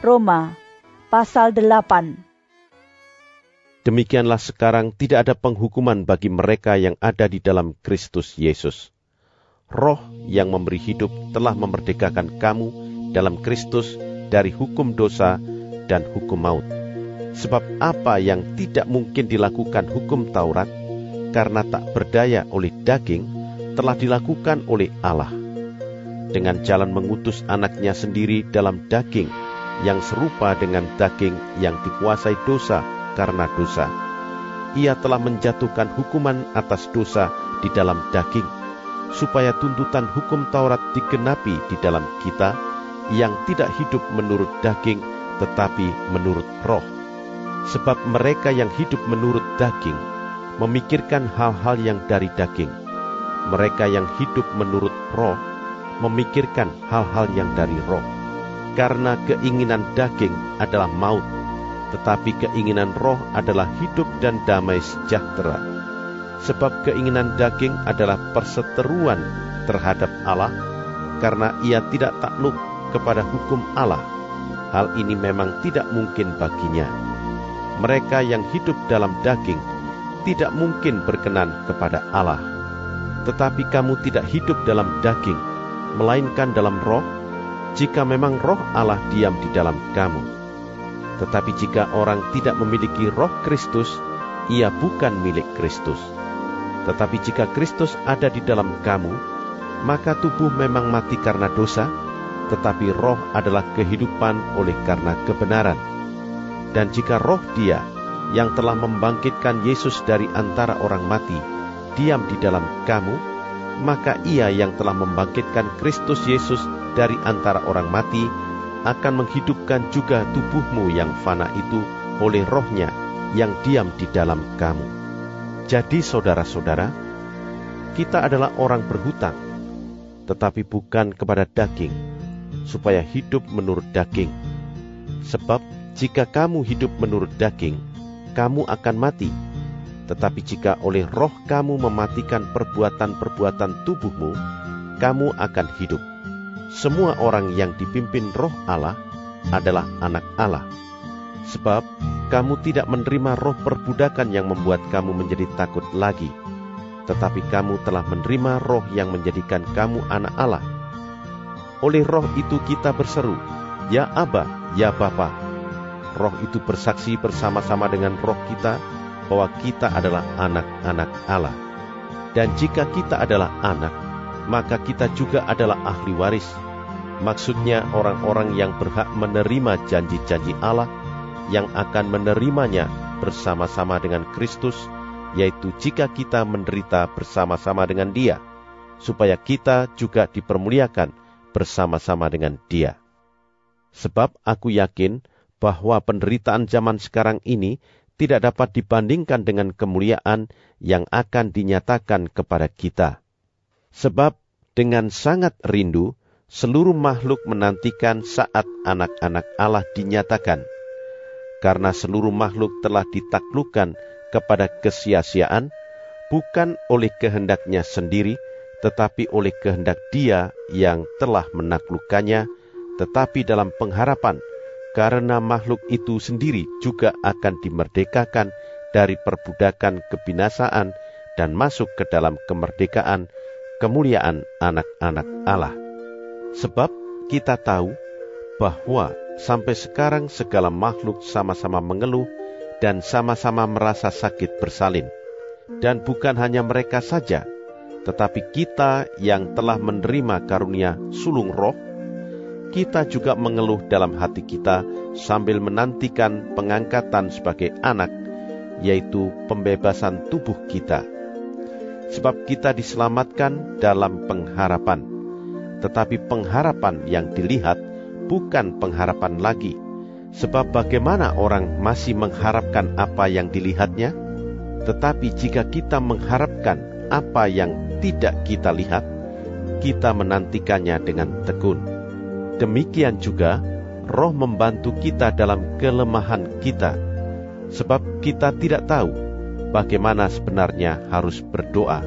Roma pasal 8 Demikianlah sekarang tidak ada penghukuman bagi mereka yang ada di dalam Kristus Yesus. Roh yang memberi hidup telah memerdekakan kamu dalam Kristus dari hukum dosa dan hukum maut. Sebab apa yang tidak mungkin dilakukan hukum Taurat karena tak berdaya oleh daging telah dilakukan oleh Allah. Dengan jalan mengutus anaknya sendiri dalam daging yang serupa dengan daging yang dikuasai dosa karena dosa. Ia telah menjatuhkan hukuman atas dosa di dalam daging, supaya tuntutan hukum Taurat digenapi di dalam kita yang tidak hidup menurut daging, tetapi menurut roh. Sebab mereka yang hidup menurut daging memikirkan hal-hal yang dari daging. Mereka yang hidup menurut roh memikirkan hal-hal yang dari roh karena keinginan daging adalah maut, tetapi keinginan roh adalah hidup dan damai sejahtera. Sebab keinginan daging adalah perseteruan terhadap Allah, karena ia tidak takluk kepada hukum Allah. Hal ini memang tidak mungkin baginya. Mereka yang hidup dalam daging tidak mungkin berkenan kepada Allah. Tetapi kamu tidak hidup dalam daging, melainkan dalam roh, jika memang roh Allah diam di dalam kamu. Tetapi jika orang tidak memiliki roh Kristus, ia bukan milik Kristus. Tetapi jika Kristus ada di dalam kamu, maka tubuh memang mati karena dosa, tetapi roh adalah kehidupan oleh karena kebenaran. Dan jika roh dia yang telah membangkitkan Yesus dari antara orang mati, diam di dalam kamu, maka ia yang telah membangkitkan Kristus Yesus dari antara orang mati akan menghidupkan juga tubuhmu yang fana itu oleh rohnya yang diam di dalam kamu. Jadi saudara-saudara, kita adalah orang berhutang, tetapi bukan kepada daging, supaya hidup menurut daging. Sebab jika kamu hidup menurut daging, kamu akan mati. Tetapi jika oleh roh kamu mematikan perbuatan-perbuatan tubuhmu, kamu akan hidup semua orang yang dipimpin roh Allah adalah anak Allah. Sebab kamu tidak menerima roh perbudakan yang membuat kamu menjadi takut lagi, tetapi kamu telah menerima roh yang menjadikan kamu anak Allah. Oleh roh itu kita berseru, Ya Aba, Ya Bapa. Roh itu bersaksi bersama-sama dengan roh kita bahwa kita adalah anak-anak Allah. Dan jika kita adalah anak, maka kita juga adalah ahli waris. Maksudnya orang-orang yang berhak menerima janji-janji Allah yang akan menerimanya bersama-sama dengan Kristus, yaitu jika kita menderita bersama-sama dengan Dia, supaya kita juga dipermuliakan bersama-sama dengan Dia. Sebab aku yakin bahwa penderitaan zaman sekarang ini tidak dapat dibandingkan dengan kemuliaan yang akan dinyatakan kepada kita. Sebab dengan sangat rindu, seluruh makhluk menantikan saat anak-anak Allah dinyatakan. Karena seluruh makhluk telah ditaklukkan kepada kesia-siaan, bukan oleh kehendaknya sendiri, tetapi oleh kehendak dia yang telah menaklukkannya, tetapi dalam pengharapan, karena makhluk itu sendiri juga akan dimerdekakan dari perbudakan kebinasaan dan masuk ke dalam kemerdekaan kemuliaan anak-anak Allah. Sebab kita tahu bahwa sampai sekarang segala makhluk sama-sama mengeluh dan sama-sama merasa sakit bersalin. Dan bukan hanya mereka saja, tetapi kita yang telah menerima karunia sulung roh, kita juga mengeluh dalam hati kita sambil menantikan pengangkatan sebagai anak, yaitu pembebasan tubuh kita sebab kita diselamatkan dalam pengharapan. tetapi pengharapan yang dilihat bukan pengharapan lagi. Sebab bagaimana orang masih mengharapkan apa yang dilihatnya? Tetapi jika kita mengharapkan apa yang tidak kita lihat, kita menantikannya dengan tekun. Demikian juga, roh membantu kita dalam kelemahan kita, sebab kita tidak tahu bagaimana sebenarnya harus berdoa.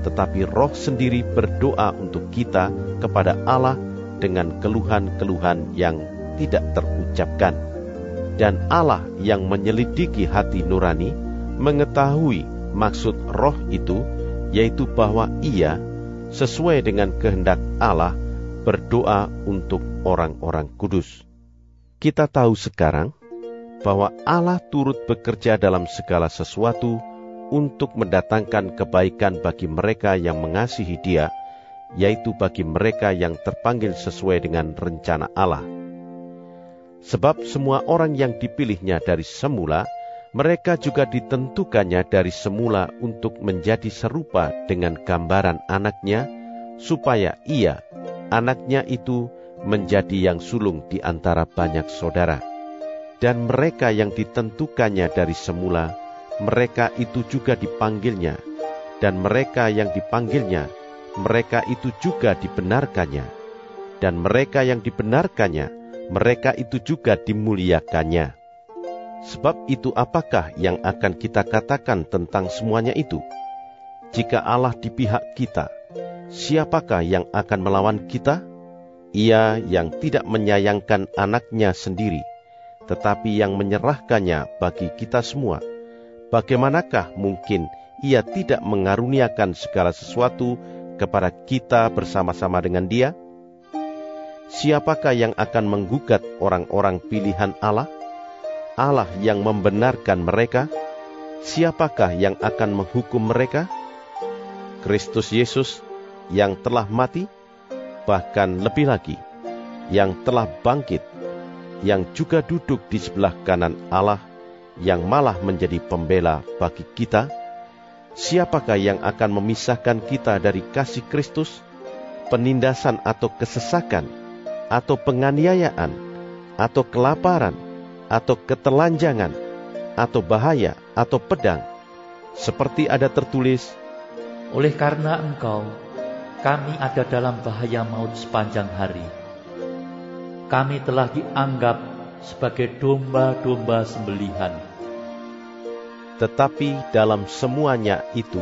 Tetapi roh sendiri berdoa untuk kita kepada Allah dengan keluhan-keluhan yang tidak terucapkan. Dan Allah yang menyelidiki hati nurani mengetahui maksud roh itu, yaitu bahwa ia, sesuai dengan kehendak Allah, berdoa untuk orang-orang kudus. Kita tahu sekarang bahwa Allah turut bekerja dalam segala sesuatu untuk mendatangkan kebaikan bagi mereka yang mengasihi Dia yaitu bagi mereka yang terpanggil sesuai dengan rencana Allah. Sebab semua orang yang dipilihnya dari semula, mereka juga ditentukannya dari semula untuk menjadi serupa dengan gambaran anaknya, supaya ia, anaknya itu, menjadi yang sulung di antara banyak saudara. Dan mereka yang ditentukannya dari semula, mereka itu juga dipanggilnya, dan mereka yang dipanggilnya, mereka itu juga dibenarkannya, dan mereka yang dibenarkannya, mereka itu juga dimuliakannya. Sebab itu, apakah yang akan kita katakan tentang semuanya itu? Jika Allah di pihak kita, siapakah yang akan melawan kita? Ia yang tidak menyayangkan anaknya sendiri, tetapi yang menyerahkannya bagi kita semua. Bagaimanakah mungkin ia tidak mengaruniakan segala sesuatu kepada kita bersama-sama dengan Dia? Siapakah yang akan menggugat orang-orang pilihan Allah? Allah yang membenarkan mereka? Siapakah yang akan menghukum mereka? Kristus Yesus yang telah mati, bahkan lebih lagi, yang telah bangkit, yang juga duduk di sebelah kanan Allah, yang malah menjadi pembela bagi kita Siapakah yang akan memisahkan kita dari kasih Kristus? Penindasan atau kesesakan, atau penganiayaan, atau kelaparan, atau ketelanjangan, atau bahaya, atau pedang. Seperti ada tertulis, Oleh karena engkau, kami ada dalam bahaya maut sepanjang hari. Kami telah dianggap sebagai domba-domba sembelihan tetapi dalam semuanya itu,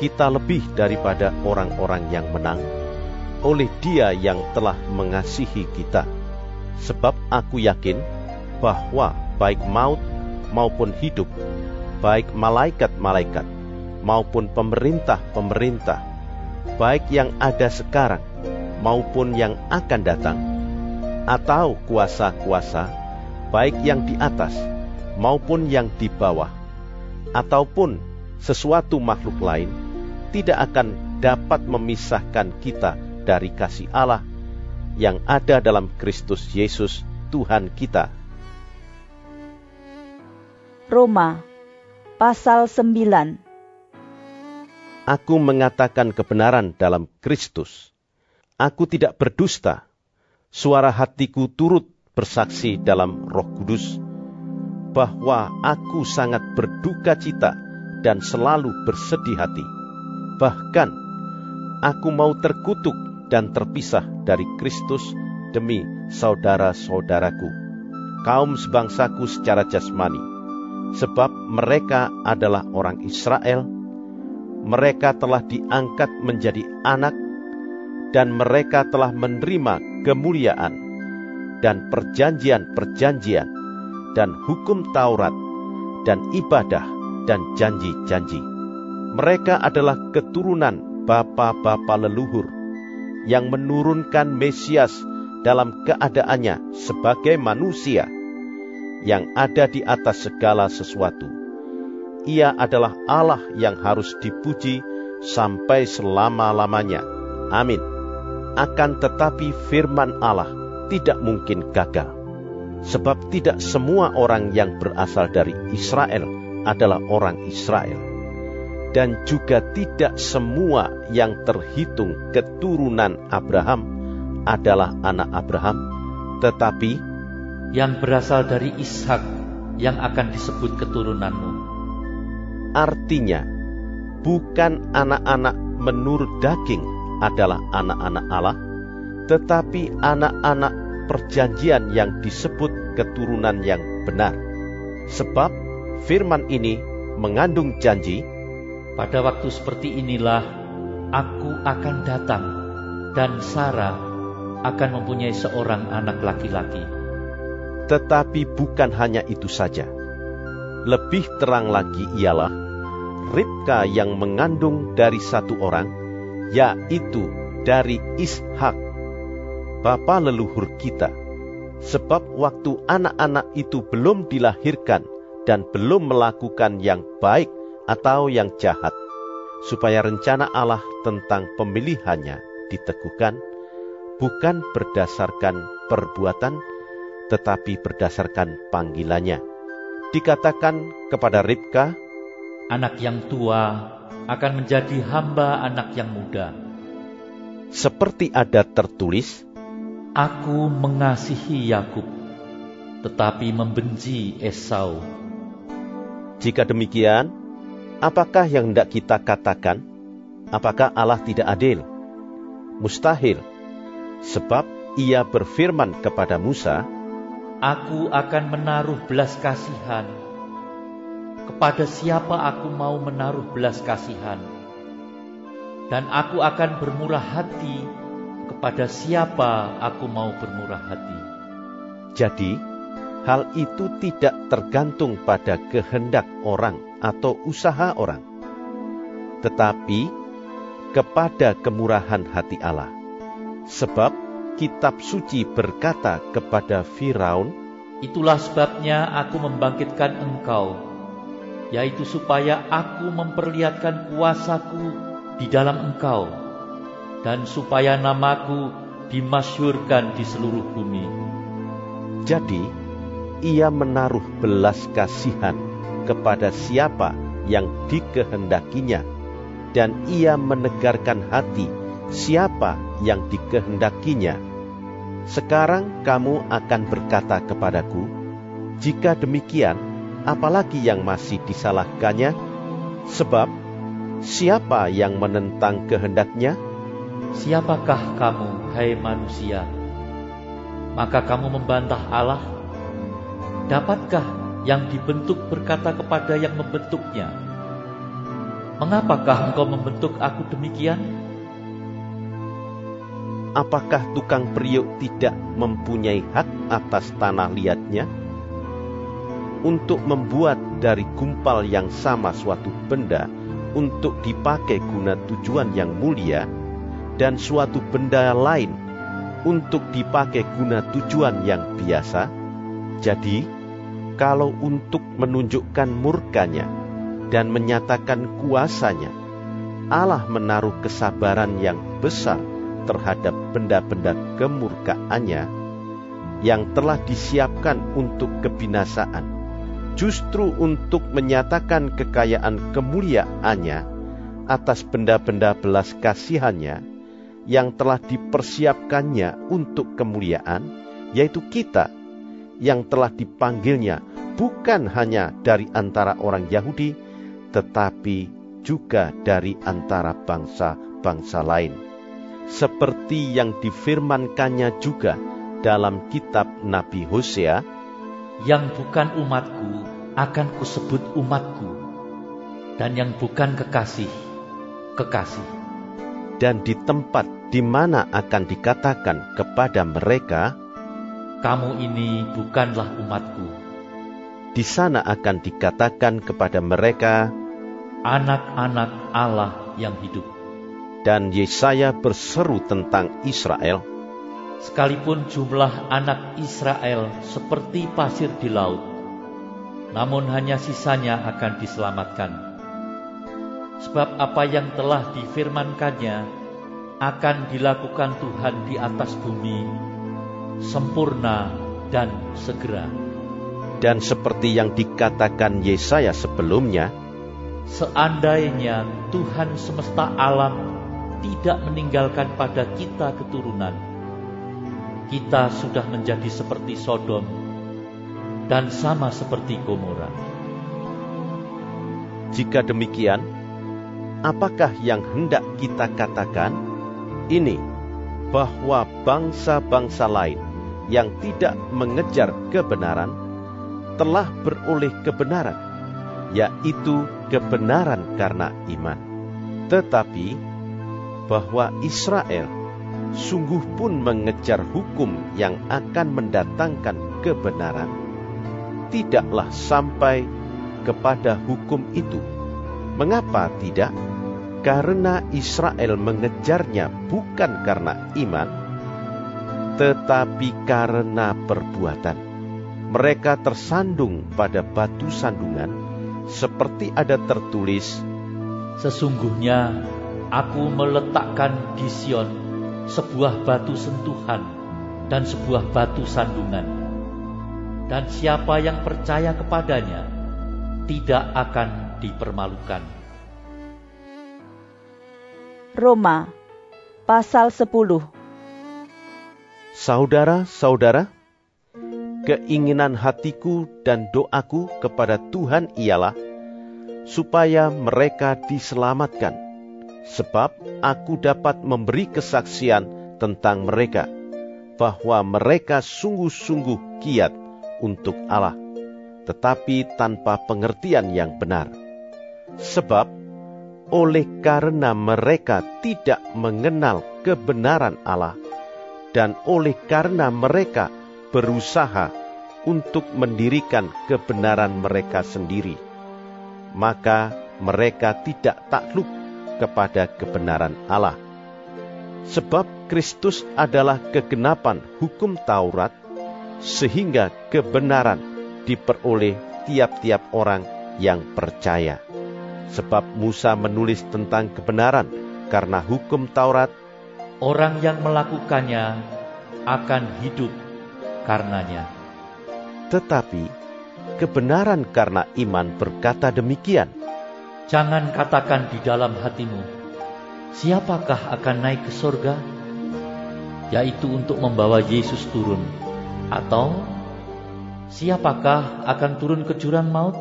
kita lebih daripada orang-orang yang menang oleh Dia yang telah mengasihi kita. Sebab aku yakin bahwa baik maut maupun hidup, baik malaikat-malaikat maupun pemerintah-pemerintah, baik yang ada sekarang maupun yang akan datang, atau kuasa-kuasa, baik yang di atas maupun yang di bawah, ataupun sesuatu makhluk lain tidak akan dapat memisahkan kita dari kasih Allah yang ada dalam Kristus Yesus Tuhan kita. Roma pasal 9 Aku mengatakan kebenaran dalam Kristus. Aku tidak berdusta. Suara hatiku turut bersaksi dalam Roh Kudus bahwa aku sangat berduka cita dan selalu bersedih hati. Bahkan, aku mau terkutuk dan terpisah dari Kristus demi saudara-saudaraku, kaum sebangsaku secara jasmani, sebab mereka adalah orang Israel, mereka telah diangkat menjadi anak, dan mereka telah menerima kemuliaan dan perjanjian-perjanjian dan hukum Taurat dan ibadah dan janji-janji. Mereka adalah keturunan bapa-bapa leluhur yang menurunkan Mesias dalam keadaannya sebagai manusia yang ada di atas segala sesuatu. Ia adalah Allah yang harus dipuji sampai selama-lamanya. Amin. Akan tetapi firman Allah tidak mungkin gagal Sebab tidak semua orang yang berasal dari Israel adalah orang Israel. dan juga tidak semua yang terhitung keturunan Abraham adalah anak Abraham, tetapi yang berasal dari Ishak yang akan disebut keturunanmu. Artinya, bukan anak-anak menurut daging adalah anak-anak Allah, tetapi anak-anak perjanjian yang disebut keturunan yang benar. Sebab firman ini mengandung janji, Pada waktu seperti inilah aku akan datang dan Sarah akan mempunyai seorang anak laki-laki. tetapi bukan hanya itu saja. Lebih terang lagi ialah Ribka yang mengandung dari satu orang, yaitu dari Ishak, bapa leluhur kita. Sebab waktu anak-anak itu belum dilahirkan dan belum melakukan yang baik atau yang jahat, supaya rencana Allah tentang pemilihannya diteguhkan, bukan berdasarkan perbuatan, tetapi berdasarkan panggilannya. Dikatakan kepada Ribka, Anak yang tua akan menjadi hamba anak yang muda. seperti ada tertulis, Aku mengasihi Yakub, tetapi membenci Esau. jika demikian, apakah yang hendak kita katakan? Apakah Allah tidak adil? Mustahil, sebab ia berfirman kepada Musa, Aku akan menaruh belas kasihan. Kepada siapa aku mau menaruh belas kasihan? Dan aku akan bermurah hati kepada siapa aku mau bermurah hati. Jadi, hal itu tidak tergantung pada kehendak orang atau usaha orang, tetapi kepada kemurahan hati Allah. Sebab kitab suci berkata kepada Firaun, Itulah sebabnya aku membangkitkan engkau, yaitu supaya aku memperlihatkan kuasaku di dalam engkau, dan supaya namaku dimasyurkan di seluruh bumi. Jadi, ia menaruh belas kasihan kepada siapa yang dikehendakinya, dan ia menegarkan hati siapa yang dikehendakinya. Sekarang kamu akan berkata kepadaku, jika demikian, apalagi yang masih disalahkannya? Sebab, siapa yang menentang kehendaknya? Siapakah kamu, hai manusia? Maka kamu membantah Allah? Dapatkah yang dibentuk berkata kepada yang membentuknya? Mengapakah engkau membentuk aku demikian? apakah tukang periuk tidak mempunyai hak atas tanah liatnya? Untuk membuat dari gumpal yang sama suatu benda untuk dipakai guna tujuan yang mulia, dan suatu benda lain untuk dipakai guna tujuan yang biasa. Jadi, kalau untuk menunjukkan murkanya dan menyatakan kuasanya, Allah menaruh kesabaran yang besar terhadap benda-benda kemurkaannya yang telah disiapkan untuk kebinasaan, justru untuk menyatakan kekayaan kemuliaannya atas benda-benda belas kasihannya yang telah dipersiapkannya untuk kemuliaan, yaitu kita yang telah dipanggilnya bukan hanya dari antara orang Yahudi, tetapi juga dari antara bangsa-bangsa lain. Seperti yang difirmankannya juga dalam kitab Nabi Hosea, Yang bukan umatku akan kusebut umatku, dan yang bukan kekasih, kekasih. dan di tempat di mana akan dikatakan kepada mereka, Kamu ini bukanlah umatku, di sana akan dikatakan kepada mereka, anak-anak Allah yang hidup. dan Yesaya berseru tentang Israel, Sekalipun jumlah anak Israel seperti pasir di laut, namun hanya sisanya akan diselamatkan. Sebab apa yang telah difirmankannya akan dilakukan Tuhan di atas bumi, sempurna dan segera. dan seperti yang dikatakan Yesaya sebelumnya, Seandainya Tuhan semesta alam tidak meninggalkan pada kita keturunan, kita sudah menjadi seperti Sodom dan sama seperti Gomora. Jika demikian, apakah yang hendak kita katakan? Ini bahwa bangsa-bangsa lain yang tidak mengejar kebenaran telah beroleh kebenaran, yaitu kebenaran karena iman. Tetapi bahwa Israel sungguh pun mengejar hukum yang akan mendatangkan kebenaran, tidaklah sampai kepada hukum itu. Mengapa tidak? Karena Israel mengejarnya bukan karena iman, tetapi karena perbuatan. Mereka tersandung pada batu sandungan, seperti ada tertulis, Sesungguhnya aku meletakkan di Sion sebuah batu sentuhan dan sebuah batu sandungan. Dan siapa yang percaya kepadanya tidak akan dipermalukan. Roma pasal 10 Saudara-saudara, keinginan hatiku dan doaku kepada Tuhan ialah supaya mereka diselamatkan, sebab aku dapat memberi kesaksian tentang mereka, bahwa mereka sungguh-sungguh kiat untuk Allah, tetapi tanpa pengertian yang benar. Sebab oleh karena mereka tidak mengenal kebenaran Allah, dan oleh karena mereka berusaha untuk mendirikan kebenaran mereka sendiri, maka mereka tidak takluk kepada kebenaran Allah. Sebab Kristus adalah kegenapan hukum Taurat, sehingga kebenaran diperoleh tiap-tiap orang yang percaya. Sebab Musa menulis tentang kebenaran karena hukum Taurat, Orang yang melakukannya akan hidup karenanya. tetapi kebenaran karena iman berkata demikian. Jangan katakan di dalam hatimu, siapakah akan naik ke sorga? Yaitu untuk membawa Yesus turun. Atau, siapakah akan turun ke jurang maut?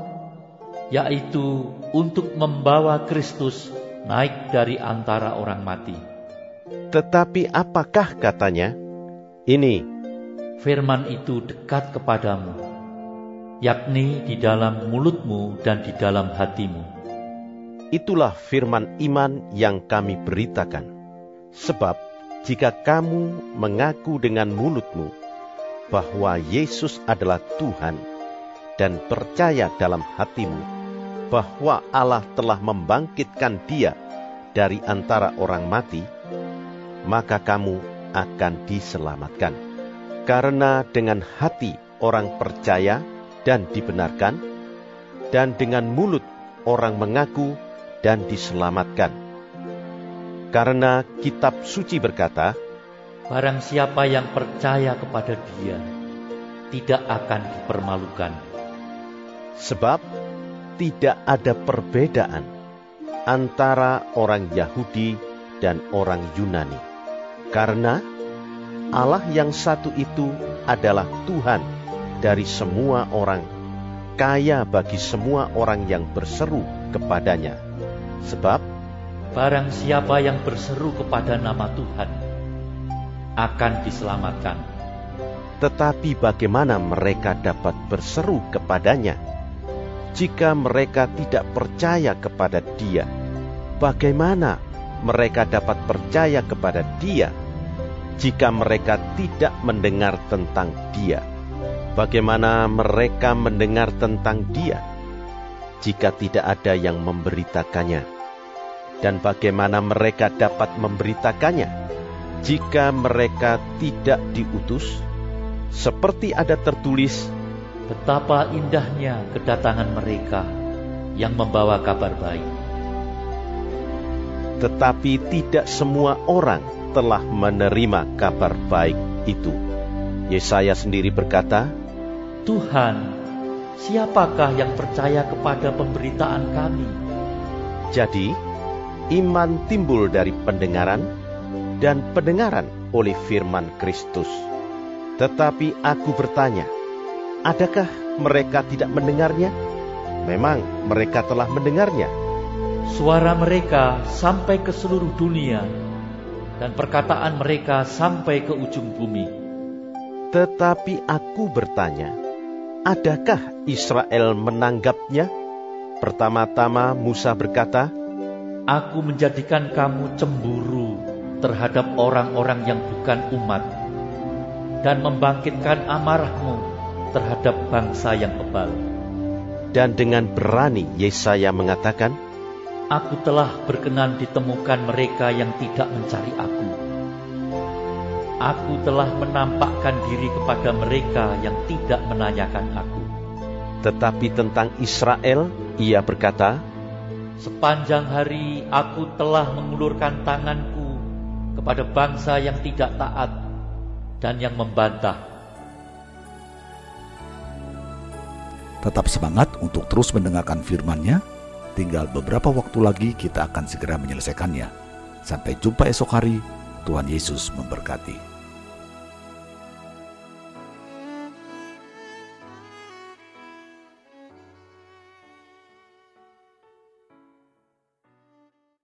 Yaitu untuk membawa Kristus naik dari antara orang mati. Tetapi apakah katanya? Ini Firman itu dekat kepadamu, yakni di dalam mulutmu dan di dalam hatimu. itulah firman iman yang kami beritakan. Sebab jika kamu mengaku dengan mulutmu bahwa Yesus adalah Tuhan dan percaya dalam hatimu bahwa Allah telah membangkitkan Dia dari antara orang mati, maka kamu akan diselamatkan. Karena dengan hati orang percaya dan dibenarkan, dan dengan mulut orang mengaku dan diselamatkan. Karena kitab suci berkata, Barang siapa yang percaya kepada Dia tidak akan dipermalukan. sebab tidak ada perbedaan antara orang Yahudi dan orang Yunani. Karena Allah yang satu itu adalah Tuhan dari semua orang, kaya bagi semua orang yang berseru kepadanya. Sebab Barang siapa yang berseru kepada nama Tuhan akan diselamatkan. Tetapi bagaimana mereka dapat berseru kepadanya jika mereka tidak percaya kepada Dia? Bagaimana mereka dapat percaya kepada Dia jika mereka tidak mendengar tentang Dia? Bagaimana mereka mendengar tentang Dia jika tidak ada yang memberitakannya? Dan bagaimana mereka dapat memberitakannya jika mereka tidak diutus? Seperti ada tertulis, Betapa indahnya kedatangan mereka yang membawa kabar baik. tetapi tidak semua orang telah menerima kabar baik itu. Yesaya sendiri berkata, Tuhan, siapakah yang percaya kepada pemberitaan kami? Jadi, iman timbul dari pendengaran, dan pendengaran oleh firman Kristus. Tetapi aku bertanya, adakah mereka tidak mendengarnya? Memang mereka telah mendengarnya. Suara mereka sampai ke seluruh dunia, dan perkataan mereka sampai ke ujung bumi. Tetapi aku bertanya, adakah Israel menanggapnya? Pertama-tama Musa berkata, Aku menjadikan kamu cemburu terhadap orang-orang yang bukan umat, dan membangkitkan amarahmu terhadap bangsa yang bebal. Dan dengan berani Yesaya mengatakan, Aku telah berkenan ditemukan mereka yang tidak mencari aku. Aku telah menampakkan diri kepada mereka yang tidak menanyakan aku. Tetapi tentang Israel, ia berkata, Sepanjang hari aku telah mengulurkan tanganku kepada bangsa yang tidak taat dan yang membantah. Tetap semangat untuk terus mendengarkan firman-Nya. Tinggal beberapa waktu lagi kita akan segera menyelesaikannya. Sampai jumpa esok hari. Tuhan Yesus memberkati.